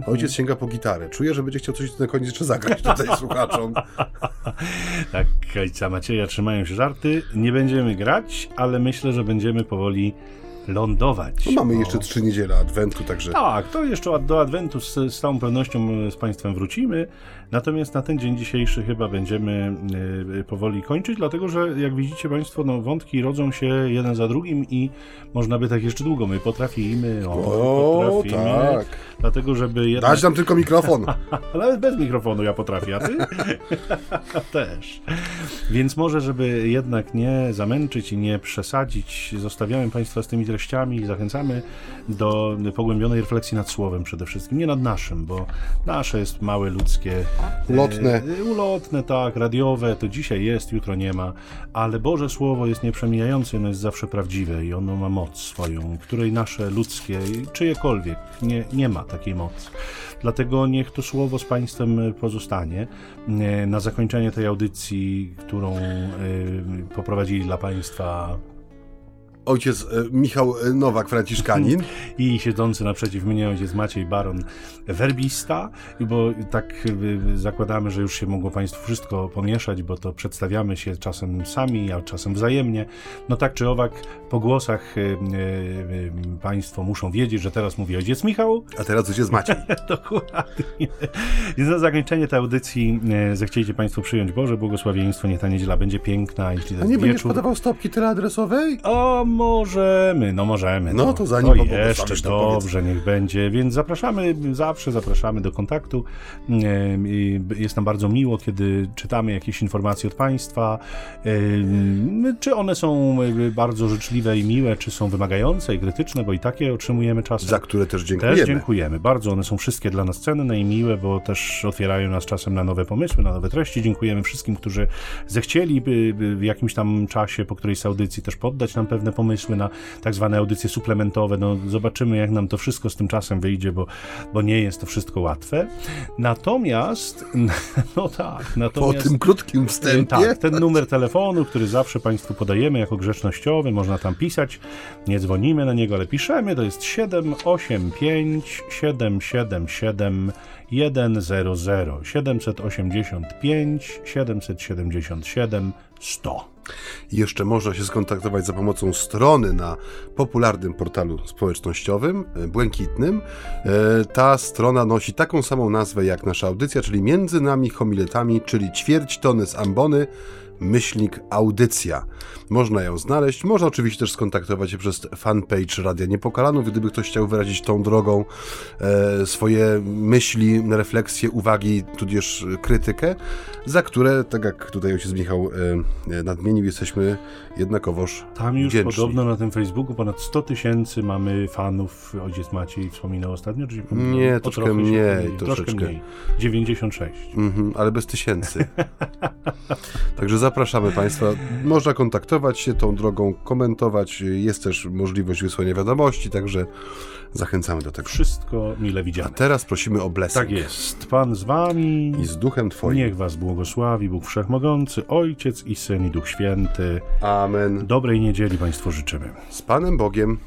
Ojciec sięga po gitarę. Czuję, że będzie chciał coś na koniec jeszcze zagrać tutaj słuchaczom. tak, ojca Macieja trzymają się żarty. Nie będziemy grać, ale myślę, że będziemy powoli lądować. No mamy jeszcze trzy niedziele Adwentu, także... Tak, to jeszcze do Adwentu z, z całą pewnością z Państwem wrócimy. Natomiast na ten dzień dzisiejszy chyba będziemy y, powoli kończyć, dlatego że jak widzicie Państwo, no, wątki rodzą się jeden za drugim i można by tak jeszcze długo. My potrafimy, o, o potrafimy. tak. Dlatego, żeby jednak... Dać nam tylko mikrofon. Nawet bez mikrofonu ja potrafię, a ty? Też. Więc może, żeby jednak nie zamęczyć i nie przesadzić, zostawiamy Państwa z tymi treściami i zachęcamy do pogłębionej refleksji nad słowem przede wszystkim. Nie nad naszym, bo nasze jest małe, ludzkie, Ulotne. E, ulotne, tak, radiowe, to dzisiaj jest, jutro nie ma, ale Boże Słowo jest nieprzemijające, ono jest zawsze prawdziwe i ono ma moc swoją, której nasze ludzkie, czyjekolwiek nie, nie ma. takiej mocy. Dlatego niech to słowo z Państwem pozostanie. E, na zakończenie tej audycji, którą e, poprowadzili dla Państwa ojciec e, Michał e, Nowak, Franciszkanin. I siedzący naprzeciw mnie ojciec Maciej Baron, werbista, bo tak e, zakładamy, że już się mogło Państwu wszystko pomieszać, bo to przedstawiamy się czasem sami, a czasem wzajemnie. No tak czy owak, po głosach Państwo muszą wiedzieć, że teraz mówi ojciec Michał. A teraz ojciec Maciej. Dokładnie. I za zakończenie tej audycji zechcieliście Państwo przyjąć Boże błogosławieństwo, niech ta niedziela będzie piękna. Jeśli a nie wieczór... będziesz podawał stopki teleadresowej? O, możemy, no możemy. No, to zanim no jeszcze dobrze, niech będzie, więc zapraszamy, zawsze zapraszamy do kontaktu. Jest nam bardzo miło, kiedy czytamy jakieś informacje od Państwa, czy one są bardzo życzliwe i miłe, czy są wymagające i krytyczne, bo i takie otrzymujemy czasem. Za które też dziękujemy. Też dziękujemy, bardzo one są wszystkie dla nas cenne i miłe, bo też otwierają nas czasem na nowe pomysły, na nowe treści. Dziękujemy wszystkim, którzy zechcieli w jakimś tam czasie, po którejś audycji też poddać nam pewne pomysły, pomysły na tak zwane audycje suplementowe. No, zobaczymy, jak nam to wszystko z tym czasem wyjdzie, bo, bo nie jest to wszystko łatwe. Natomiast, no tak, natomiast... Po tym krótkim wstępie? Tak, ten numer telefonu, który zawsze Państwu podajemy jako grzecznościowy, można tam pisać, nie dzwonimy na niego, ale piszemy, to jest 785 777 100 785 777 100. Jeszcze można się skontaktować za pomocą strony na popularnym portalu społecznościowym, e, błękitnym. E, ta strona nosi taką samą nazwę jak nasza audycja, czyli Między nami homiletami, czyli ćwierć tony z ambony myślnik audycja. Można ją znaleźć. Można oczywiście też skontaktować się przez fanpage Radia Niepokalanów, gdyby ktoś chciał wyrazić tą drogą e, swoje myśli, refleksje, uwagi, tudzież krytykę, za które, tak jak tutaj ojciec Michał e, e nadmienił, jesteśmy jednakowoż Tam już wdzięczni. podobno na tym Facebooku ponad 100 tysięcy mamy fanów. Ojciec Maciej wspominał ostatnio, czy Nie, troszkę mniej. Troszkę mniej. 96. Mhm, ale bez tysięcy. Także zapraszamy Państwa. Można kontaktować się tą drogą, komentować. Jest też możliwość wysłania wiadomości, także zachęcamy do tego. Wszystko mile widziane. A teraz prosimy o blessing. Tak jest. Pan z Wami i z Duchem Twoim. Niech Was błogosławi Bóg Wszechmogący, Ojciec i Syn i Duch Święty. Amen. Dobrej niedzieli Państwu życzymy. Z Panem Bogiem.